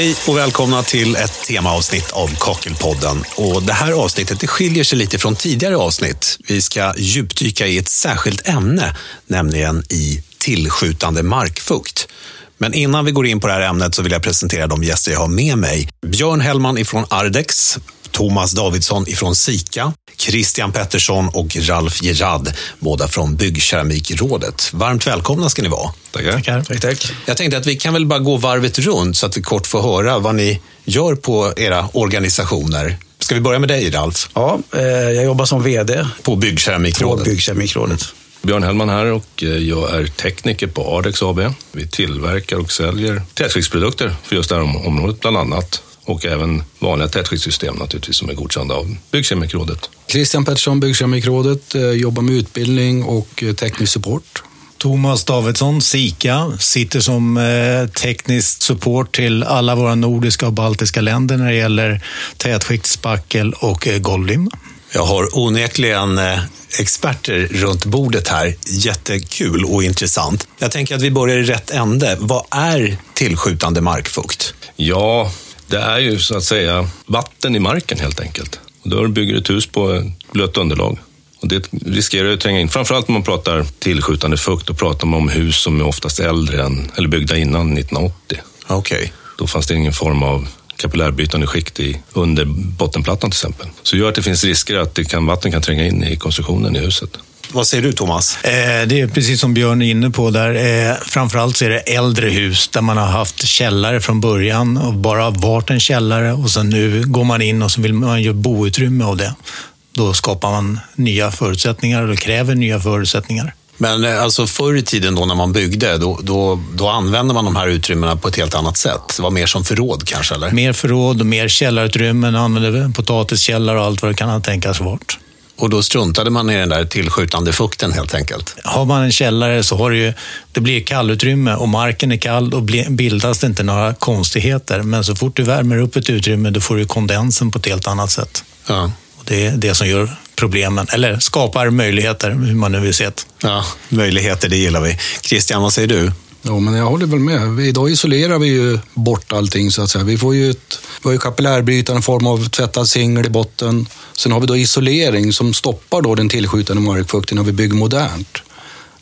Hej och välkomna till ett temaavsnitt av Kakelpodden. Och det här avsnittet det skiljer sig lite från tidigare avsnitt. Vi ska djupdyka i ett särskilt ämne, nämligen i tillskjutande markfukt. Men innan vi går in på det här ämnet så vill jag presentera de gäster jag har med mig. Björn Hellman ifrån Ardex, Thomas Davidsson ifrån Sika, Christian Pettersson och Ralf Gerard, båda från Byggkeramikrådet. Varmt välkomna ska ni vara. Tackar. Tack, tack. Jag tänkte att vi kan väl bara gå varvet runt så att vi kort får höra vad ni gör på era organisationer. Ska vi börja med dig, Ralf? Ja, eh, jag jobbar som VD på Byggkeramikrådet. På Byggkeramikrådet. Björn Hellman här och eh, jag är tekniker på Adex AB. Vi tillverkar och säljer tätskiktsprodukter för just det här området bland annat och även vanliga tätskiktssystem naturligtvis som är godkända av Byggkemikrådet. Christian Pettersson, Byggkemikrådet, eh, jobbar med utbildning och eh, teknisk support. Thomas Davidsson, SIKA, sitter som eh, teknisk support till alla våra nordiska och baltiska länder när det gäller tätskiktsspackel och golvlim. Jag har onekligen experter runt bordet här. Jättekul och intressant. Jag tänker att vi börjar i rätt ände. Vad är tillskjutande markfukt? Ja, det är ju så att säga vatten i marken helt enkelt. Och då bygger du ett hus på blött underlag. Och det riskerar att tränga in. Framförallt när man pratar tillskjutande fukt, då pratar man om hus som är oftast äldre än, eller byggda innan 1980. Okej. Okay. Då fanns det ingen form av kapillärbrytande skikt i, under bottenplattan till exempel. Så det gör att det finns risker att det kan, vatten kan tränga in i konstruktionen i huset. Vad säger du Thomas? Eh, det är precis som Björn är inne på där. Eh, framförallt så är det äldre hus där man har haft källare från början och bara varit en källare och sen nu går man in och så vill man göra boutrymme av det. Då skapar man nya förutsättningar och kräver nya förutsättningar. Men eh, alltså förr i tiden då när man byggde, då, då, då använde man de här utrymmena på ett helt annat sätt? Det var mer som förråd kanske? Eller? Mer förråd och mer källarutrymmen, använde potatiskällare och allt vad det kan tänkas varit. Och då struntade man i den där tillskjutande fukten helt enkelt? Har man en källare så har det ju, det blir kallutrymme och marken är kall och bildas det inte några konstigheter. Men så fort du värmer upp ett utrymme då får du kondensen på ett helt annat sätt. Ja. Och det är det som gör problemen, eller skapar möjligheter, hur man nu vill se det. Ja, möjligheter, det gillar vi. Christian, vad säger du? Ja, men jag håller väl med. Idag isolerar vi ju bort allting så att säga. Vi får ju ett, vi har ju kapillärbrytare, en form av tvättad singel i botten. Sen har vi då isolering som stoppar då den tillskjutande markfukten när vi bygger modernt.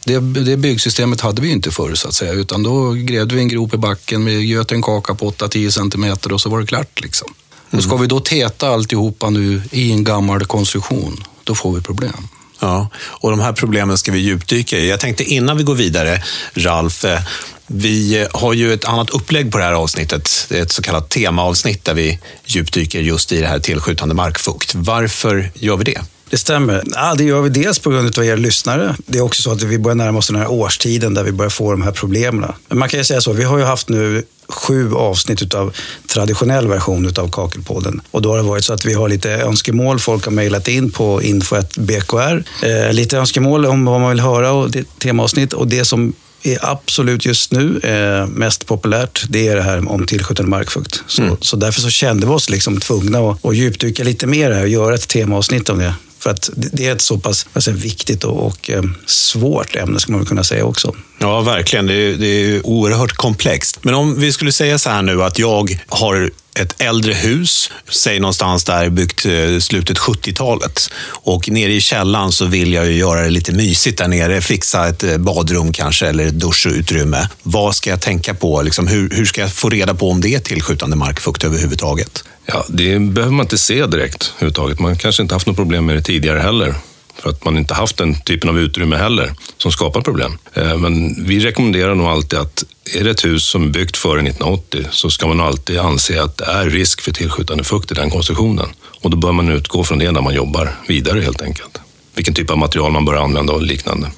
Det, det byggsystemet hade vi inte förr så att säga, utan då grävde vi en grop i backen, vi göt en kaka på 8-10 centimeter och så var det klart. Liksom. Mm. Och ska vi då täta alltihopa nu i en gammal konstruktion, då får vi problem. Ja, och de här problemen ska vi djupdyka i. Jag tänkte innan vi går vidare, Ralf, eh, vi har ju ett annat upplägg på det här avsnittet. Det är ett så kallat temaavsnitt där vi djupdyker just i det här tillskjutande markfukt. Varför gör vi det? Det stämmer. Ja, det gör vi dels på grund av er lyssnare. Det är också så att vi börjar närma oss den här årstiden där vi börjar få de här problemen. Men man kan ju säga så, vi har ju haft nu sju avsnitt av traditionell version av Kakelpodden. Och då har det varit så att vi har lite önskemål. Folk har mejlat in på info.bkr. Eh, lite önskemål om vad man vill höra och temaavsnitt. Och det som är absolut just nu eh, mest populärt, det är det här om tillskjutande markfukt. Så, mm. så därför så kände vi oss liksom tvungna att, att djupdyka lite mer här och göra ett temaavsnitt om det. För att det är ett så pass alltså, viktigt och, och eh, svårt ämne, skulle man kunna säga också. Ja, verkligen. Det är, det är oerhört komplext. Men om vi skulle säga så här nu att jag har ett äldre hus, säg någonstans där byggt eh, slutet 70-talet. Och nere i källaren så vill jag ju göra det lite mysigt där nere. Fixa ett eh, badrum kanske eller ett duschutrymme. Vad ska jag tänka på? Liksom, hur, hur ska jag få reda på om det är tillskjutande markfukt överhuvudtaget? Ja, det behöver man inte se direkt överhuvudtaget. Man kanske inte haft något problem med det tidigare heller för att man inte haft den typen av utrymme heller som skapar problem. Eh, men vi rekommenderar nog alltid att är det ett hus som är byggt före 1980 så ska man alltid anse att det är risk för tillskjutande fukt i den konstruktionen. Och då bör man utgå från det när man jobbar vidare helt enkelt. Vilken typ av material man bör använda och liknande.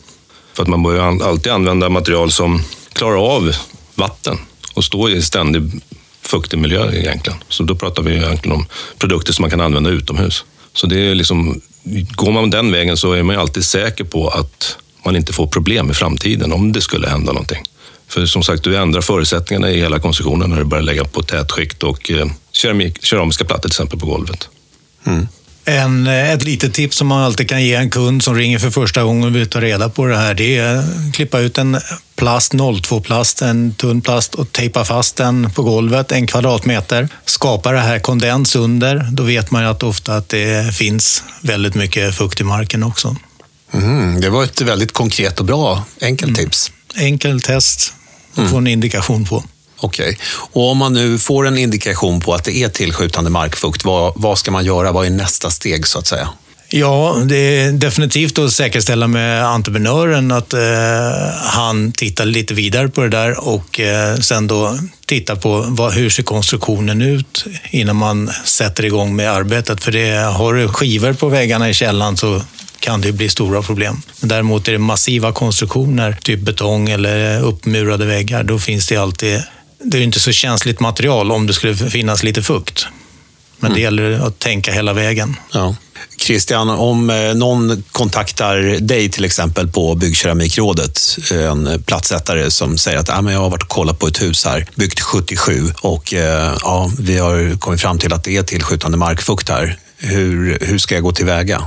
För att man bör alltid använda material som klarar av vatten och står i ständig fuktig miljö egentligen. Så då pratar vi egentligen om produkter som man kan använda utomhus. Så det är liksom, går man den vägen så är man ju alltid säker på att man inte får problem i framtiden om det skulle hända någonting. För som sagt, du ändrar förutsättningarna i hela konstruktionen när du börjar lägga på tätskikt och eh, keramiska plattor till exempel på golvet. Mm. En, ett litet tips som man alltid kan ge en kund som ringer för första gången och vill ta reda på det här, det är att klippa ut en plast, 02-plast, en tunn plast och tejpa fast den på golvet en kvadratmeter. Skapa det här kondens under, då vet man ju att ofta att det finns väldigt mycket fukt i marken också. Mm, det var ett väldigt konkret och bra enkelt tips. Enkel test, och få en indikation på. Okej. Och om man nu får en indikation på att det är tillskjutande markfukt, vad, vad ska man göra? Vad är nästa steg så att säga? Ja, det är definitivt att säkerställa med entreprenören att eh, han tittar lite vidare på det där och eh, sen då titta på vad, hur ser konstruktionen ut innan man sätter igång med arbetet. För det, har du skivor på väggarna i källan så kan det bli stora problem. Däremot är det massiva konstruktioner, typ betong eller uppmurade väggar, då finns det alltid det är inte så känsligt material om det skulle finnas lite fukt. Men det gäller att tänka hela vägen. Ja. Christian, om eh, någon kontaktar dig till exempel på Byggkeramikrådet, en platsättare som säger att ah, men jag har varit och kollat på ett hus här, byggt 77 och eh, ja, vi har kommit fram till att det är tillskjutande markfukt här. Hur, hur ska jag gå tillväga?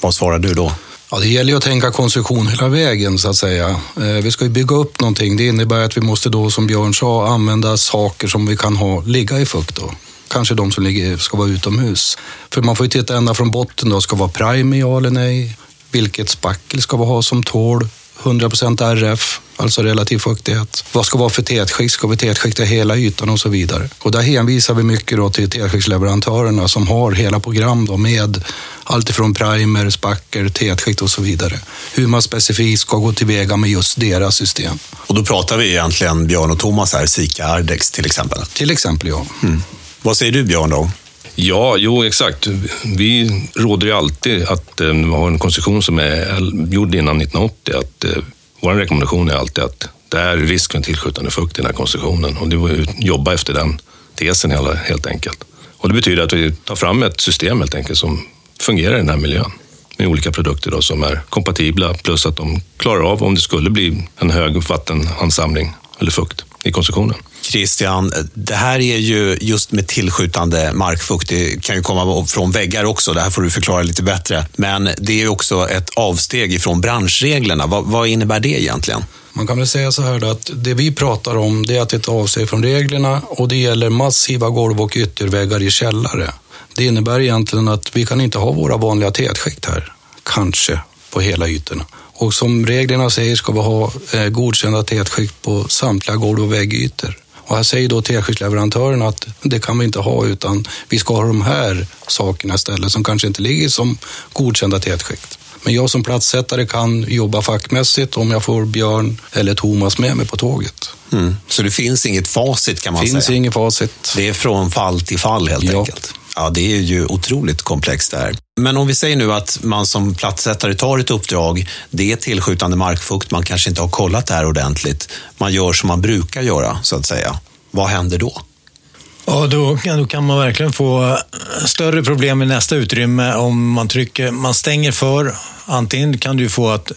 Vad svarar du då? Ja, det gäller ju att tänka konstruktion hela vägen så att säga. Eh, vi ska ju bygga upp någonting. Det innebär att vi måste då, som Björn sa, använda saker som vi kan ha ligga i fukt. Då. Kanske de som ligger, ska vara utomhus. För man får ju titta ända från botten. Då. Ska vara prime ja eller nej? Vilket spackel ska vi ha som tål 100% RF, alltså relativ fuktighet. Vad ska vara för tätskikt? Ska vi tätskikta hela ytan och så vidare? Och där hänvisar vi mycket då till tätskiktsleverantörerna som har hela program då med alltifrån primer, spackel, tätskikt och så vidare. Hur man specifikt ska gå tillväga med just deras system. Och då pratar vi egentligen Björn och Thomas här, Sika Ardex till exempel. Till exempel, ja. Mm. Vad säger du Björn då? Ja, jo exakt. Vi råder ju alltid att eh, vi har en konstruktion som är gjord innan 1980. Att, eh, vår rekommendation är alltid att det är risk för en tillskjutande fukt i den här konstruktionen och det var jobba efter den tesen helt enkelt. Och det betyder att vi tar fram ett system helt enkelt som fungerar i den här miljön med olika produkter då, som är kompatibla plus att de klarar av om det skulle bli en hög vattenansamling eller fukt i konstruktionen. Christian, det här är ju just med tillskjutande markfukt. Det kan ju komma från väggar också. Det här får du förklara lite bättre. Men det är också ett avsteg ifrån branschreglerna. Vad, vad innebär det egentligen? Man kan väl säga så här att det vi pratar om det är att det är ett avsteg från reglerna och det gäller massiva golv och ytterväggar i källare. Det innebär egentligen att vi kan inte ha våra vanliga tätskikt här, kanske på hela ytorna. Och som reglerna säger ska vi ha eh, godkända tätskikt på samtliga golv och väggytor. Och här säger då tätskiktsleverantören att det kan vi inte ha utan vi ska ha de här sakerna istället som kanske inte ligger som godkända tätskikt. Men jag som platssättare kan jobba fackmässigt om jag får Björn eller Thomas med mig på tåget. Mm. Så det finns inget facit kan man finns säga? Det finns inget facit. Det är från fall till fall helt ja. enkelt? Ja, det är ju otroligt komplext det här. Men om vi säger nu att man som platssättare tar ett uppdrag, det är tillskjutande markfukt, man kanske inte har kollat det här ordentligt. Man gör som man brukar göra, så att säga. Vad händer då? Ja, då, då kan man verkligen få större problem i nästa utrymme om man trycker, man stänger för. Antingen kan du få att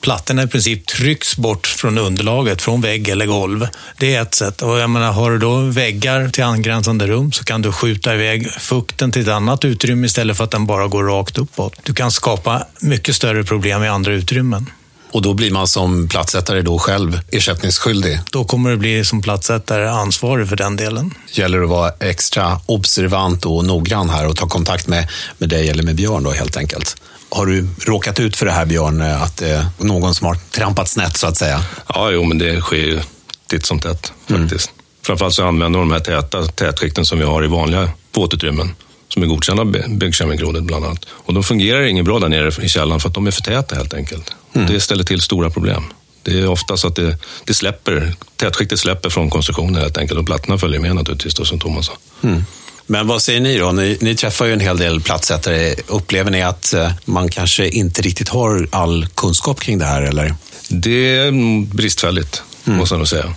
plattorna i princip trycks bort från underlaget, från vägg eller golv. Det är ett sätt. Och jag menar, har du då väggar till angränsande rum så kan du skjuta iväg fukten till ett annat utrymme istället för att den bara går rakt uppåt. Du kan skapa mycket större problem i andra utrymmen. Och då blir man som platsättare då själv ersättningsskyldig? Då kommer du bli som platsättare ansvarig för den delen. Gäller det att vara extra observant och noggrann här och ta kontakt med, med dig eller med Björn då helt enkelt? Har du råkat ut för det här Björn, att det är någon som har trampat snett så att säga? Ja, jo, men det sker ju titt som tätt faktiskt. Mm. Framförallt så använder de här täta tätskikten som vi har i vanliga våtutrymmen som är godkända av Byggkemikrådet bland annat. Och de fungerar inget bra där nere i källaren för att de är för täta helt enkelt. Mm. Det ställer till stora problem. Det är ofta så att det, det släpper, tätskiktet släpper från konstruktionen helt enkelt och plattorna följer med naturligtvis då, som Thomas sa. Mm. Men vad säger ni då? Ni, ni, träffar ju en hel del platsättare. Upplever ni att eh, man kanske inte riktigt har all kunskap kring det här? Eller? Det är bristfälligt, mm. måste jag nog säga.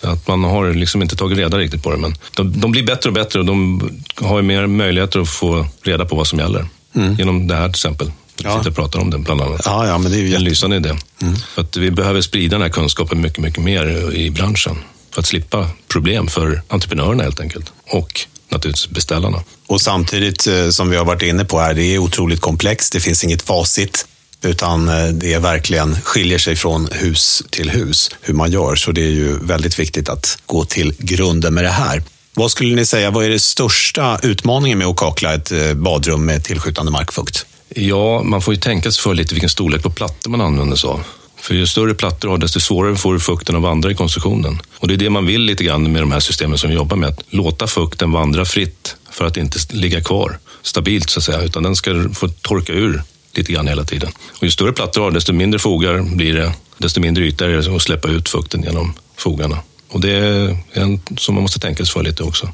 Att man har liksom inte tagit reda riktigt på det. Men de, de blir bättre och bättre och de har mer möjligheter att få reda på vad som gäller. Mm. Genom det här till exempel. Vi ja. sitter och pratar om det bland annat. Ja, ja, men det är ju en lysande idé. Mm. För att vi behöver sprida den här kunskapen mycket, mycket mer i branschen. För att slippa problem för entreprenörerna helt enkelt. Och naturligtvis beställarna. Och samtidigt eh, som vi har varit inne på här, det är otroligt komplext. Det finns inget facit. Utan eh, det är verkligen skiljer sig från hus till hus hur man gör. Så det är ju väldigt viktigt att gå till grunden med det här. Vad skulle ni säga, vad är det största utmaningen med att kakla ett eh, badrum med tillskjutande markfukt? Ja, man får ju tänka sig för lite vilken storlek på plattor man använder sig av. För ju större plattor du har, desto svårare får du fukten att vandra i konstruktionen. Och det är det man vill lite grann med de här systemen som vi jobbar med. Att låta fukten vandra fritt för att inte ligga kvar stabilt så att säga, utan den ska få torka ur lite grann hela tiden. Och ju större plattor du har, desto mindre fogar blir det, desto mindre yta är det att släppa ut fukten genom fogarna. Och det är en som man måste tänka sig för lite också.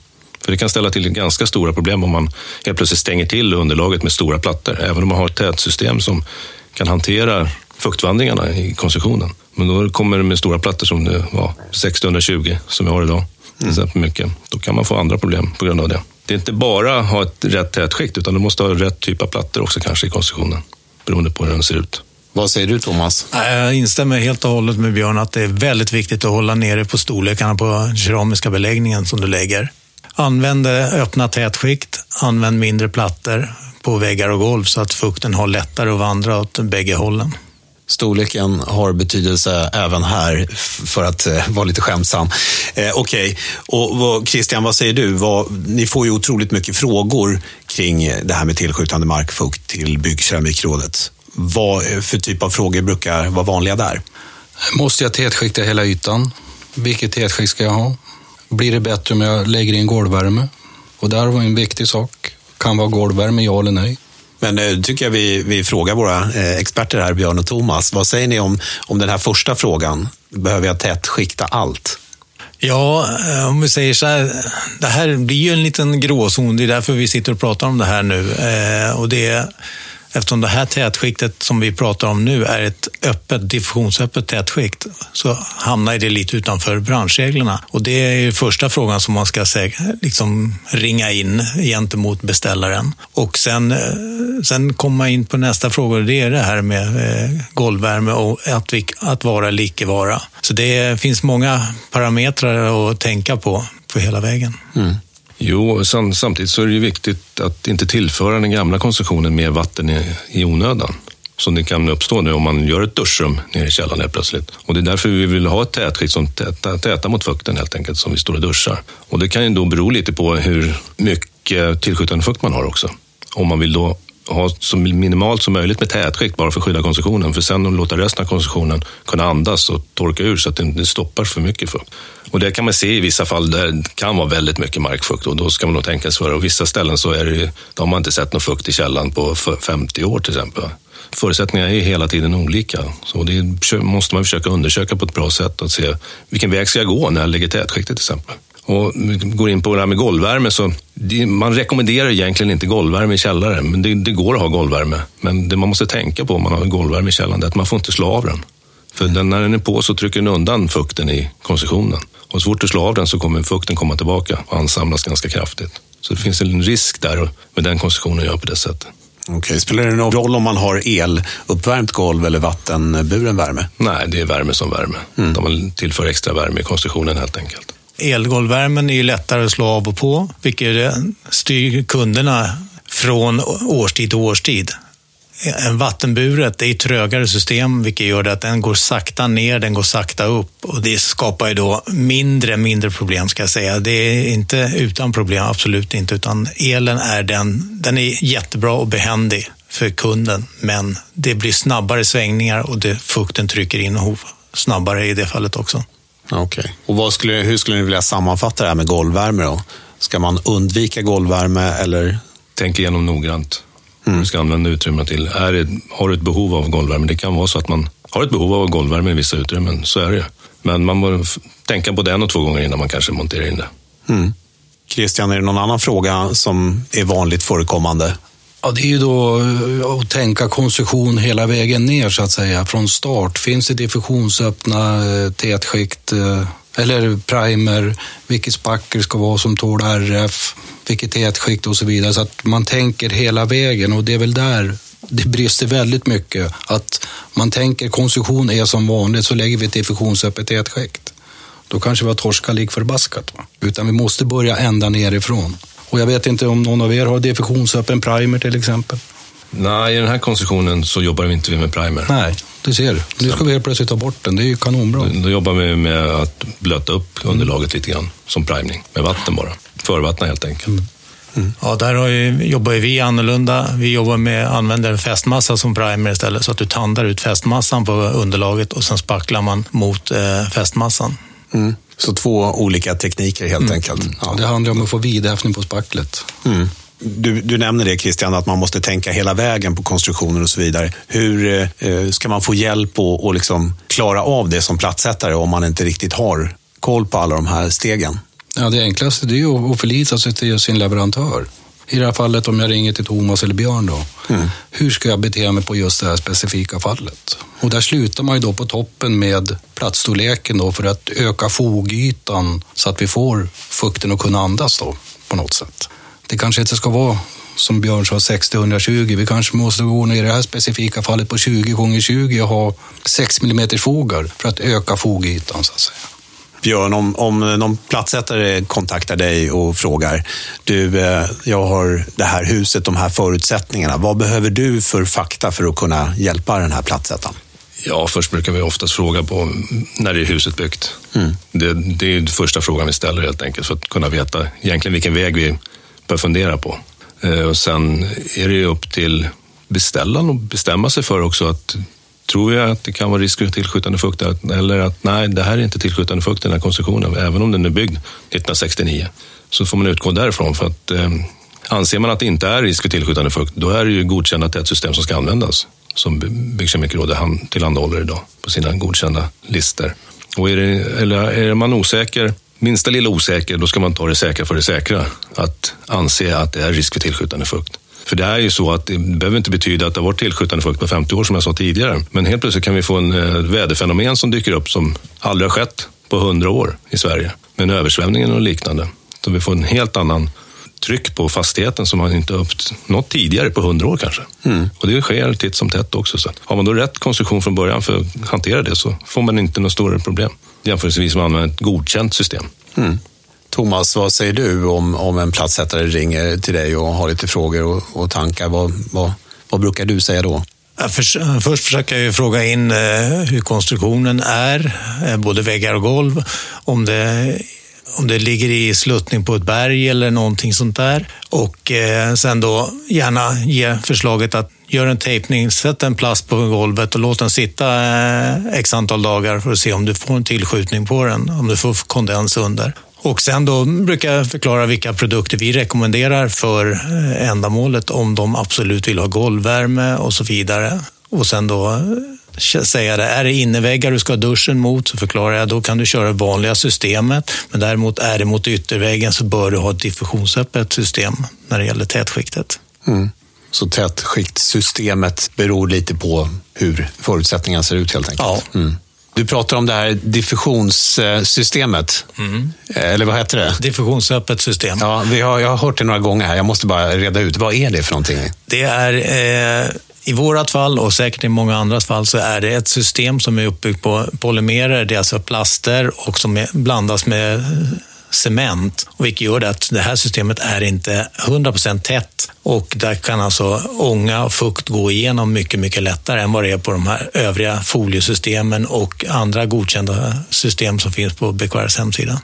För det kan ställa till ganska stora problem om man helt plötsligt stänger till underlaget med stora plattor. Även om man har ett tätsystem som kan hantera fuktvandringarna i konstruktionen. Men då kommer det med stora plattor som det var 60-120 som vi har idag. Till exempel mycket. Då kan man få andra problem på grund av det. Det är inte bara att ha ett rätt tätskikt utan du måste ha rätt typ av plattor också kanske i konstruktionen. Beroende på hur den ser ut. Vad säger du Thomas? Jag instämmer helt och hållet med Björn att det är väldigt viktigt att hålla nere på storlekarna på keramiska beläggningen som du lägger. Använd öppna tätskikt, använd mindre plattor på väggar och golv så att fukten har lättare att vandra åt bägge hållen. Storleken har betydelse även här, för att eh, vara lite skämtsam. Eh, Okej, okay. och vad, Christian, vad säger du? Vad, ni får ju otroligt mycket frågor kring det här med tillskjutande markfukt till Byggkeramikrådet. Vad för typ av frågor brukar vara vanliga där? Måste jag tätskikta hela ytan? Vilket tätskikt ska jag ha? Blir det bättre om jag lägger in golvvärme? Och där var en viktig sak. Kan vara golvvärme, ja eller nej? Men nu eh, tycker jag vi, vi frågar våra eh, experter här, Björn och Thomas. Vad säger ni om, om den här första frågan? Behöver jag tätskikta allt? Ja, eh, om vi säger så här, det här blir ju en liten gråzon. Det är därför vi sitter och pratar om det här nu. och det Eftersom det här tätskiktet som vi pratar om nu är ett öppet, diffusionsöppet tätskikt så hamnar det lite utanför branschreglerna. Och det är första frågan som man ska liksom ringa in gentemot beställaren. Och sen, eh, sen kommer man in på nästa fråga, och det är det här med eh, golvvärme och att, vi, att vara eller icke vara. Så det finns många parametrar att tänka på, på hela vägen. Mm. Jo, samtidigt så är det ju viktigt att inte tillföra den gamla konstruktionen mer vatten i, i onödan. Som det kan uppstå nu om man gör ett duschrum nere i källaren helt plötsligt. Och det är därför vi vill ha ett tätskikt som tätar täta mot fukten helt enkelt, som vi står och duschar. Och det kan ju då bero lite på hur mycket tillskjutande fukt man har också. Om man vill då ha så minimalt som möjligt med tätskikt bara för att skydda konstruktionen. För sen låta resten av konstruktionen kunna andas och torka ur så att det inte stoppar för mycket fukt. Och det kan man se i vissa fall där det kan vara väldigt mycket markfukt och då ska man nog tänka sig för. Och vissa ställen så är det, då har man inte sett någon fukt i källan på 50 år till exempel. Förutsättningarna är hela tiden olika. Så det måste man försöka undersöka på ett bra sätt och se vilken väg ska jag gå när jag lägger tätskiktet till exempel. Och går in på det här med golvvärme så det, man rekommenderar egentligen inte golvvärme i källaren, men det, det, går att ha golvvärme. Men det man måste tänka på om man har golvvärme i källaren är att man får inte slå av den. För den, när den är på så trycker den undan fukten i konstruktionen. Och så fort du slår av den så kommer fukten komma tillbaka och ansamlas ganska kraftigt. Så det finns en risk där med den konstruktionen jag gör på det sättet. Okej, spelar det någon roll om man har eluppvärmt golv eller vattenburen värme? Nej, det är värme som värme. Mm. De tillför extra värme i konstruktionen helt enkelt. Elgolvvärmen är ju lättare att slå av och på, vilket styr kunderna från årstid till årstid. En vattenburet det är ett trögare system vilket gör att den går sakta ner, den går sakta upp och det skapar ju då mindre, mindre problem ska jag säga. Det är inte utan problem, absolut inte, utan elen är den, den är jättebra och behändig för kunden, men det blir snabbare svängningar och det, fukten trycker in snabbare i det fallet också. Okej. Okay. Och vad skulle, hur skulle ni vilja sammanfatta det här med golvvärme då? Ska man undvika golvvärme eller? Tänk igenom noggrant mm. du ska använda utrymmen till. Är det, har du ett behov av golvvärme? Det kan vara så att man har ett behov av golvvärme i vissa utrymmen, så är det Men man bör tänka på det en och två gånger innan man kanske monterar in det. Mm. Christian, är det någon annan fråga som är vanligt förekommande? Ja, det är ju då eh, att tänka konstruktion hela vägen ner så att säga, från start. Finns det diffusionsöppna eh, tätskikt eh, eller primer, vilket spackel ska vara som tål RF, vilket tätskikt och så vidare. Så att man tänker hela vägen och det är väl där det brister väldigt mycket. Att man tänker konstruktion är som vanligt så lägger vi ett diffusionsöppet tätskikt. Då kanske vi har torskat lik förbaskat. Va? Utan vi måste börja ända nerifrån och jag vet inte om någon av er har diffusionsöppen primer till exempel? Nej, i den här konstruktionen så jobbar vi inte med primer. Nej, du ser. Nu ska vi helt plötsligt ta bort den. Det är ju kanonbra. Då jobbar vi med att blöta upp underlaget lite grann, som primning, med vatten bara. Förvattna helt enkelt. Mm. Ja, där har ju, jobbar ju vi annorlunda. Vi jobbar med, använder fästmassa som primer istället, så att du tandar ut fästmassan på underlaget och sen spacklar man mot eh, fästmassan. Mm. Så två olika tekniker helt enkelt. Ja. Det handlar om att få vidhäftning på spacklet. Mm. Du, du nämner det Christian, att man måste tänka hela vägen på konstruktioner och så vidare. Hur eh, ska man få hjälp och, och liksom klara av det som plattsättare om man inte riktigt har koll på alla de här stegen? Ja, det enklaste det är att förlita sig till sin leverantör. I det här fallet om jag ringer till Thomas eller Björn då. Mm. Hur ska jag bete mig på just det här specifika fallet? Och där slutar man ju då på toppen med platsstorleken då för att öka fogytan så att vi får fukten att kunna andas då på något sätt. Det kanske inte ska vara som Björn sa 60-120. Vi kanske måste gå ner i det här specifika fallet på 20 gånger 20 och ha 6 mm fogar för att öka fogytan så att säga. Björn, om, om någon platsättare kontaktar dig och frågar, du, eh, jag har det här huset, de här förutsättningarna. Vad behöver du för fakta för att kunna hjälpa den här platsättaren? Ja, först brukar vi oftast fråga på när är huset byggt. Mm. Det, det är den första frågan vi ställer helt enkelt för att kunna veta egentligen vilken väg vi bör fundera på. Eh, och sen är det upp till beställaren att bestämma sig för också att tror jag att det kan vara risk för tillskjutande fukt eller att nej, det här är inte tillskjutande fukt i den här konstruktionen, även om den är byggd 1969. Så får man utgå därifrån för att eh, anser man att det inte är risk för tillskjutande fukt, då är det ju godkänt att det är ett system som ska användas som Byggkemikerrådet tillhandahåller idag på sina godkända listor. Och är, det, eller är man osäker, minsta lilla osäker, då ska man ta det säkra för det säkra. Att anse att det är risk för tillskjutande fukt. För det är ju så att det behöver inte betyda att det har varit tillskjutande fukt på 50 år som jag sa tidigare. Men helt plötsligt kan vi få en eh, väderfenomen som dyker upp som aldrig har skett på 100 år i Sverige. Med en översvämning och liknande. Så vi får en helt annan tryck på fastigheten som man inte uppnått tidigare på 100 år kanske. Mm. Och det sker titt som tätt också. Så har man då rätt konstruktion från början för att hantera det så får man inte några stora problem jämförelsevis med att använda ett godkänt system. Mm. Thomas, vad säger du om, om en platssättare ringer till dig och har lite frågor och, och tankar? Vad, vad, vad brukar du säga då? Först, först försöker jag fråga in eh, hur konstruktionen är, eh, både väggar och golv. Om det, om det ligger i sluttning på ett berg eller någonting sånt där. Och eh, sen då gärna ge förslaget att göra en tejpning, sätt en plast på golvet och låt den sitta eh, x antal dagar för att se om du får en tillskjutning på den, om du får kondens under. Och sen då brukar jag förklara vilka produkter vi rekommenderar för eh, ändamålet om de absolut vill ha golvvärme och så vidare. Och sen då eh, säga det, är det inneväggar du ska ha duschen mot så förklarar jag, då kan du köra vanliga systemet. Men däremot är det mot ytterväggen så bör du ha ett diffusionsöppet system när det gäller tätskiktet. Mm. Så tätskiktsystemet beror lite på hur förutsättningarna ser ut helt enkelt? Ja. Mm. Du pratar om det här diffusionssystemet. Mm. Eller vad heter det? Diffusionsöppet system. Ja, vi har, jag har hört det några gånger här. Jag måste bara reda ut. Vad är det för någonting? Det är, eh, i vårat fall och säkert i många andras fall, så är det ett system som är uppbyggt på polymerer. Det är alltså plaster och som blandas med cement. Och vilket gör det att det här systemet är inte 100% tätt och där kan alltså ånga och fukt gå igenom mycket, mycket lättare än vad det är på de här övriga foliesystemen och andra godkända system som finns på BKRs hemsida.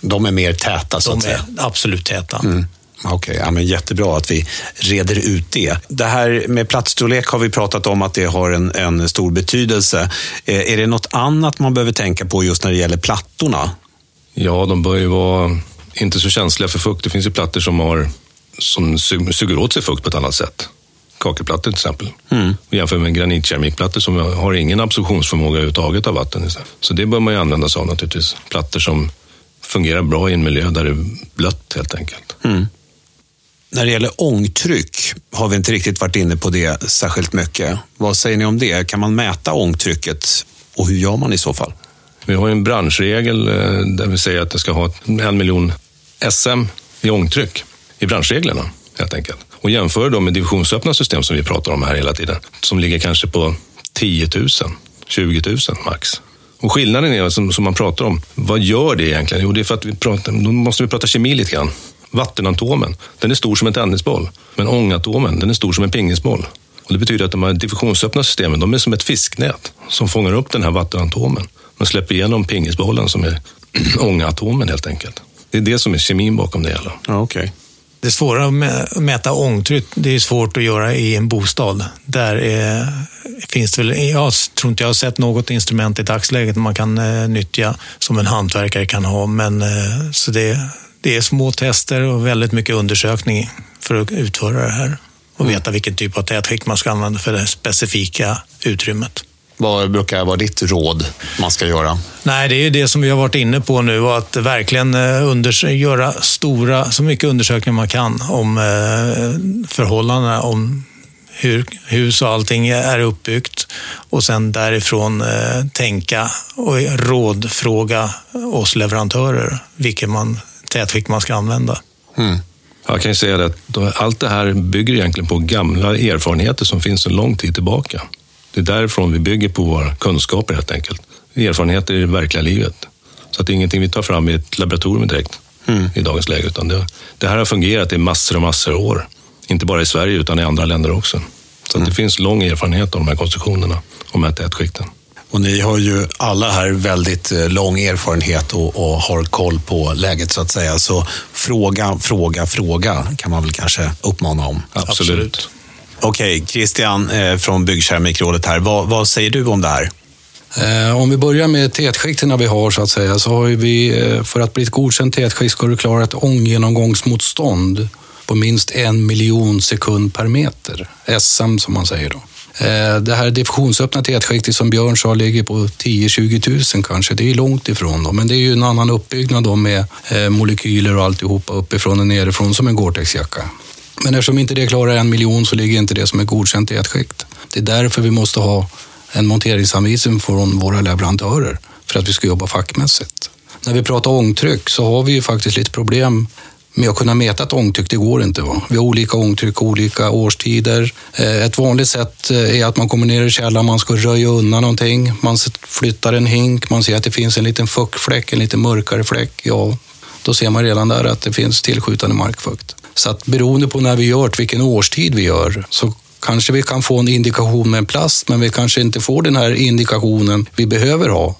De är mer täta så de att säga? De är absolut täta. Mm. Okej, okay, ja, jättebra att vi reder ut det. Det här med platsstorlek har vi pratat om att det har en, en stor betydelse. Eh, är det något annat man behöver tänka på just när det gäller plattorna? Ja, de bör ju vara inte så känsliga för fukt. Det finns ju plattor som, har, som suger åt sig fukt på ett annat sätt. Kakelplattor till exempel. Mm. Jämfört med granitkeramikplattor som har ingen absorptionsförmåga överhuvudtaget av vatten. Så det bör man ju använda sig av naturligtvis. Plattor som fungerar bra i en miljö där det är blött helt enkelt. Mm. När det gäller ångtryck har vi inte riktigt varit inne på det särskilt mycket. Vad säger ni om det? Kan man mäta ångtrycket och hur gör man i så fall? Vi har en branschregel eh, där vi säger att det ska ha en miljon SM i ångtryck i branschreglerna helt enkelt. Och jämför då med divisionsöppna system som vi pratar om här hela tiden, som ligger kanske på 10 000, 20 000 max. Och skillnaden är som, som man pratar om, vad gör det egentligen? Jo, det är för att vi pratar, då måste vi prata kemi lite grann. Vattenatomen, den är stor som en tennisboll. Men ångatomen, den är stor som en pingisboll. Och det betyder att de här diffusionsöppna systemen, de är som ett fisknät som fångar upp den här vattenatomen. Man släpper igenom pingisbollen som är ångatomen helt enkelt. Det är det som är kemin bakom det hela. Ja, okay. Det svåra med att mäta ångtryck, det är svårt att göra i en bostad. Där är, finns det väl, jag tror inte jag har sett något instrument i dagsläget man kan eh, nyttja som en hantverkare kan ha. Men, eh, så det, det är små tester och väldigt mycket undersökning för att utföra det här och mm. veta vilken typ av tätskikt man ska använda för det specifika utrymmet. Vad brukar vara ditt råd man ska göra? Nej, det är det som vi har varit inne på nu, att verkligen eh, göra stora, så mycket undersökningar man kan om eh, förhållandena, om hur hus och allting är uppbyggt och sen därifrån eh, tänka och rådfråga oss leverantörer vilken man, tätskikt man ska använda. Mm. Jag kan ju säga att allt det här bygger egentligen på gamla erfarenheter som finns en lång tid tillbaka. Det är därifrån vi bygger på våra kunskaper helt enkelt. Erfarenheter i det verkliga livet. Så att det är ingenting vi tar fram i ett laboratorium direkt mm. i dagens läge. Utan det, det, här har fungerat i massor och massor av år. Inte bara i Sverige utan i andra länder också. Så mm. det finns lång erfarenhet av de här konstruktionerna och med tätskikten. Och ni har ju alla här väldigt eh, lång erfarenhet och, och, har koll på läget så att säga. Så fråga, fråga, fråga kan man väl kanske uppmana om. Absolut. Absolut. Okej, Christian eh, från Byggkeramikrådet här. Vad, vad, säger du om det här? Eh, om vi börjar med tätskikten vi har så att säga, så har vi eh, för att bli ett godkänt tätskikt ska du klara ett ånggenomgångsmotstånd på minst en miljon sekund per meter. SM som man säger då. Eh, det här diffusionsöppna tätskiktet som Björn sa ligger på 10-20 000 kanske. Det är långt ifrån då, men det är ju en annan uppbyggnad då med eh, molekyler och alltihopa uppifrån och nerifrån som en Gore-Tex-jacka. Men eftersom inte det klarar en miljon så ligger inte det som är godkänt i ett skikt. Det är därför vi måste ha en monteringsanvisning från våra leverantörer för att vi ska jobba fackmässigt. När vi pratar ångtryck så har vi ju faktiskt lite problem med att kunna mäta ett ångtryck. Det går inte. Va? Vi har olika ångtryck, olika årstider. Eh, ett vanligt sätt eh, är att man kommer ner i källaren, man ska röja undan någonting. Man flyttar en hink, man ser att det finns en liten fuktfläck, en lite mörkare fläck. Ja, då ser man redan där att det finns tillskjutande markfukt. Så att beroende på när vi gör det, vilken årstid vi gör, så kanske vi kan få en indikation med en plast, men vi kanske inte får den här indikationen vi behöver ha.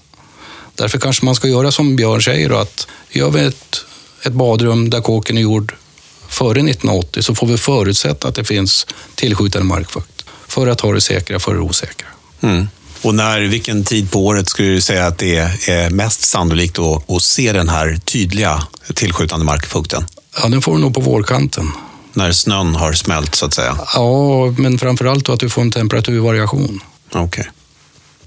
Därför kanske man ska göra som Björn säger, att gör vi ett, ett badrum där kåken är gjord före 1980 så får vi förutsätta att det finns tillskjutande markfukt för att ha det säkra före det osäkra. Mm. Och när, vilken tid på året skulle du säga att det är mest sannolikt att, att se den här tydliga tillskjutande markfukten? Ja, den får du nog på vårkanten. När snön har smält så att säga? Ja, men framförallt att du får en temperaturvariation. Okej. Okay.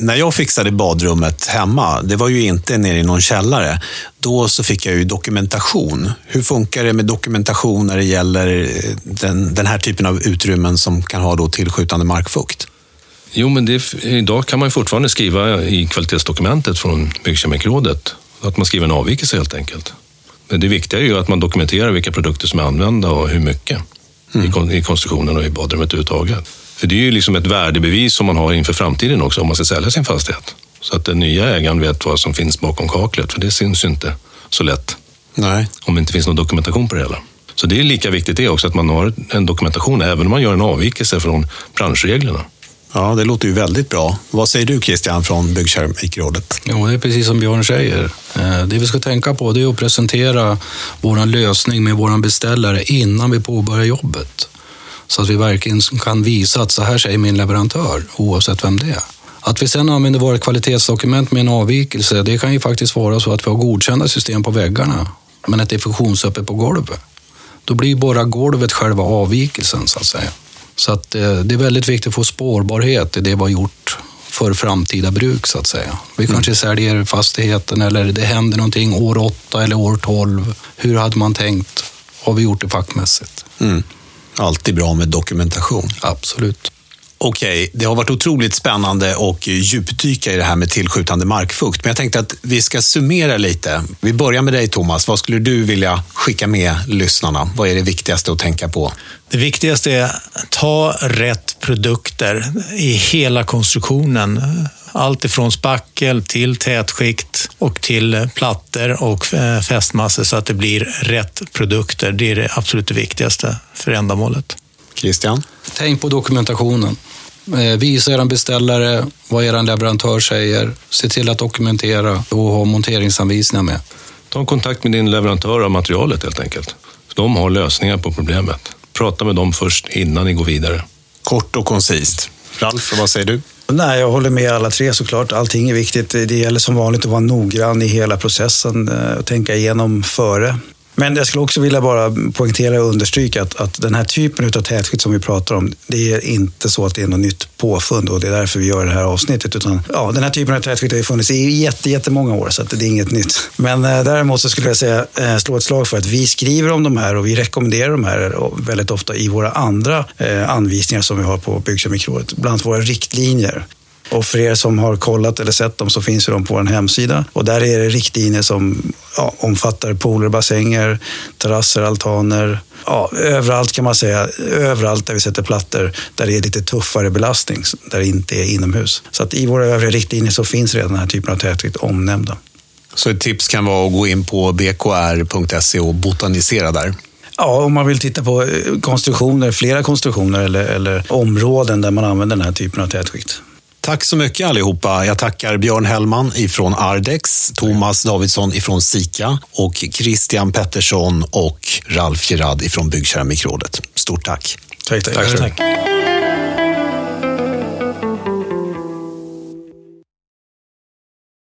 När jag fixade badrummet hemma, det var ju inte nere i någon källare, då så fick jag ju dokumentation. Hur funkar det med dokumentation när det gäller eh, den, den här typen av utrymmen som kan ha då tillskjutande markfukt? Jo, men det, idag kan man fortfarande skriva i kvalitetsdokumentet från Byggkemikrådet att man skriver en avvikelse helt enkelt. Det viktiga är ju att man dokumenterar vilka produkter som är använda och hur mycket mm. i konstruktionen och i badrummet överhuvudtaget. För det är ju liksom ett värdebevis som man har inför framtiden också om man ska sälja sin fastighet. Så att den nya ägaren vet vad som finns bakom kaklet, för det syns ju inte så lätt. Nej. Om det inte finns någon dokumentation på det hela. Så det är lika viktigt det också, att man har en dokumentation även om man gör en avvikelse från branschreglerna. Ja, det låter ju väldigt bra. Vad säger du Christian från Byggkeramikrådet? Jo, det är precis som Björn säger. Eh, det vi ska tänka på är att presentera vår lösning med vår beställare innan vi påbörjar jobbet. Så att vi verkligen kan visa att så här säger min leverantör, oavsett vem det är. Att vi sedan använder våra kvalitetsdokument med en avvikelse, det kan ju faktiskt vara så att vi har godkända system på väggarna, men ett diffusionsöppet på golvet. Då blir bara golvet själva avvikelsen, så att säga. Så att eh, det är väldigt viktigt att få spårbarhet i det vi har gjort för framtida bruk så att säga. Vi mm. kanske säljer fastigheten eller det händer någonting år 8 eller år 12. Hur hade man tänkt? Har vi gjort det fackmässigt? Mm. Alltid bra med dokumentation. Absolut. Okej, det har varit otroligt spännande och djupdyka i det här med tillskjutande markfukt. Men jag tänkte att vi ska summera lite. Vi börjar med dig Thomas. Vad skulle du vilja skicka med lyssnarna? Vad är det viktigaste att tänka på? Det viktigaste är att ta rätt produkter i hela konstruktionen. Allt ifrån spackel till tätskikt och till plattor och eh, fästmassor så att det blir rätt produkter. Det är det absolut viktigaste för ändamålet. Christian? Tänk på dokumentationen. Eh, visa er beställare vad er leverantör säger. Se till att dokumentera och ha monteringsanvisningar med. Ta kontakt med din leverantör av materialet helt enkelt. De har lösningar på problemet. Prata med dem först innan ni går vidare. Kort och koncist. Ralf, vad säger du? Nej, jag håller med alla tre såklart. Allting är viktigt. Det gäller som vanligt att vara noggrann i hela processen eh, och tänka igenom före. Men jag skulle också vilja bara poängtera och understryka att, att den här typen av tätskikt som vi pratar om, det är inte så att det är något nytt påfund och det är därför vi gör det här avsnittet. Utan, ja, den här typen av tätskikt har ju funnits i jätte, jättemånga år så det är inget nytt. Men eh, däremot så skulle jag säga, eh, slå ett slag för att vi skriver om de här och vi rekommenderar de här väldigt ofta i våra andra eh, anvisningar som vi har på Byggkemikrådet, bland annat våra riktlinjer. Och för er som har kollat eller sett dem så finns de på vår hemsida. Och där är det riktlinjer som ja, omfattar pooler, bassänger, terrasser, altaner. Ja, överallt kan man säga, överallt där vi sätter plattor där det är lite tuffare belastning, där det inte är inomhus. Så att i våra övriga riktlinjer så finns redan den här typen av tätvikt omnämnda. Så ett tips kan vara att gå in på bkr.se och botanisera där? Ja, om man vill titta på eh, konstruktioner, flera konstruktioner eller, eller områden där man använder den här typen av tätskikt. Tack så mycket allihopa. Jag tackar Björn Hellman ifrån Ardex, Thomas Davidsson ifrån Sika och Christian Pettersson och Ralf Gerard ifrån Byggkeramikrådet. Stort tack. Tack, tack. tack. tack.